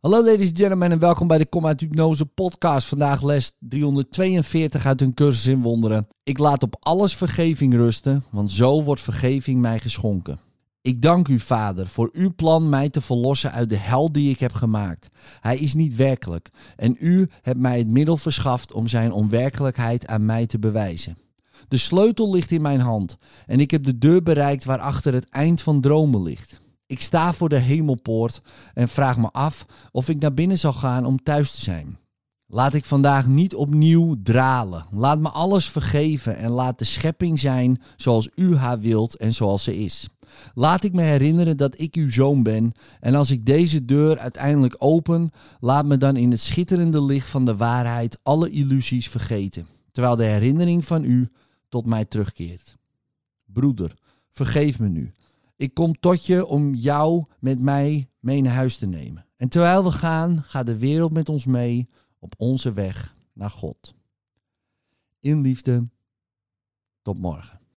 Hallo ladies and gentlemen en welkom bij de Kom uit Hypnose podcast. Vandaag les 342 uit een cursus in wonderen. Ik laat op alles vergeving rusten, want zo wordt vergeving mij geschonken. Ik dank u, Vader, voor uw plan mij te verlossen uit de hel die ik heb gemaakt. Hij is niet werkelijk en u hebt mij het middel verschaft om zijn onwerkelijkheid aan mij te bewijzen. De sleutel ligt in mijn hand en ik heb de deur bereikt waarachter het eind van dromen ligt. Ik sta voor de hemelpoort en vraag me af of ik naar binnen zal gaan om thuis te zijn. Laat ik vandaag niet opnieuw dralen. Laat me alles vergeven en laat de schepping zijn zoals u haar wilt en zoals ze is. Laat ik me herinneren dat ik uw zoon ben en als ik deze deur uiteindelijk open, laat me dan in het schitterende licht van de waarheid alle illusies vergeten, terwijl de herinnering van u tot mij terugkeert. Broeder, vergeef me nu. Ik kom tot je om jou met mij mee naar huis te nemen. En terwijl we gaan, gaat de wereld met ons mee op onze weg naar God. In liefde, tot morgen.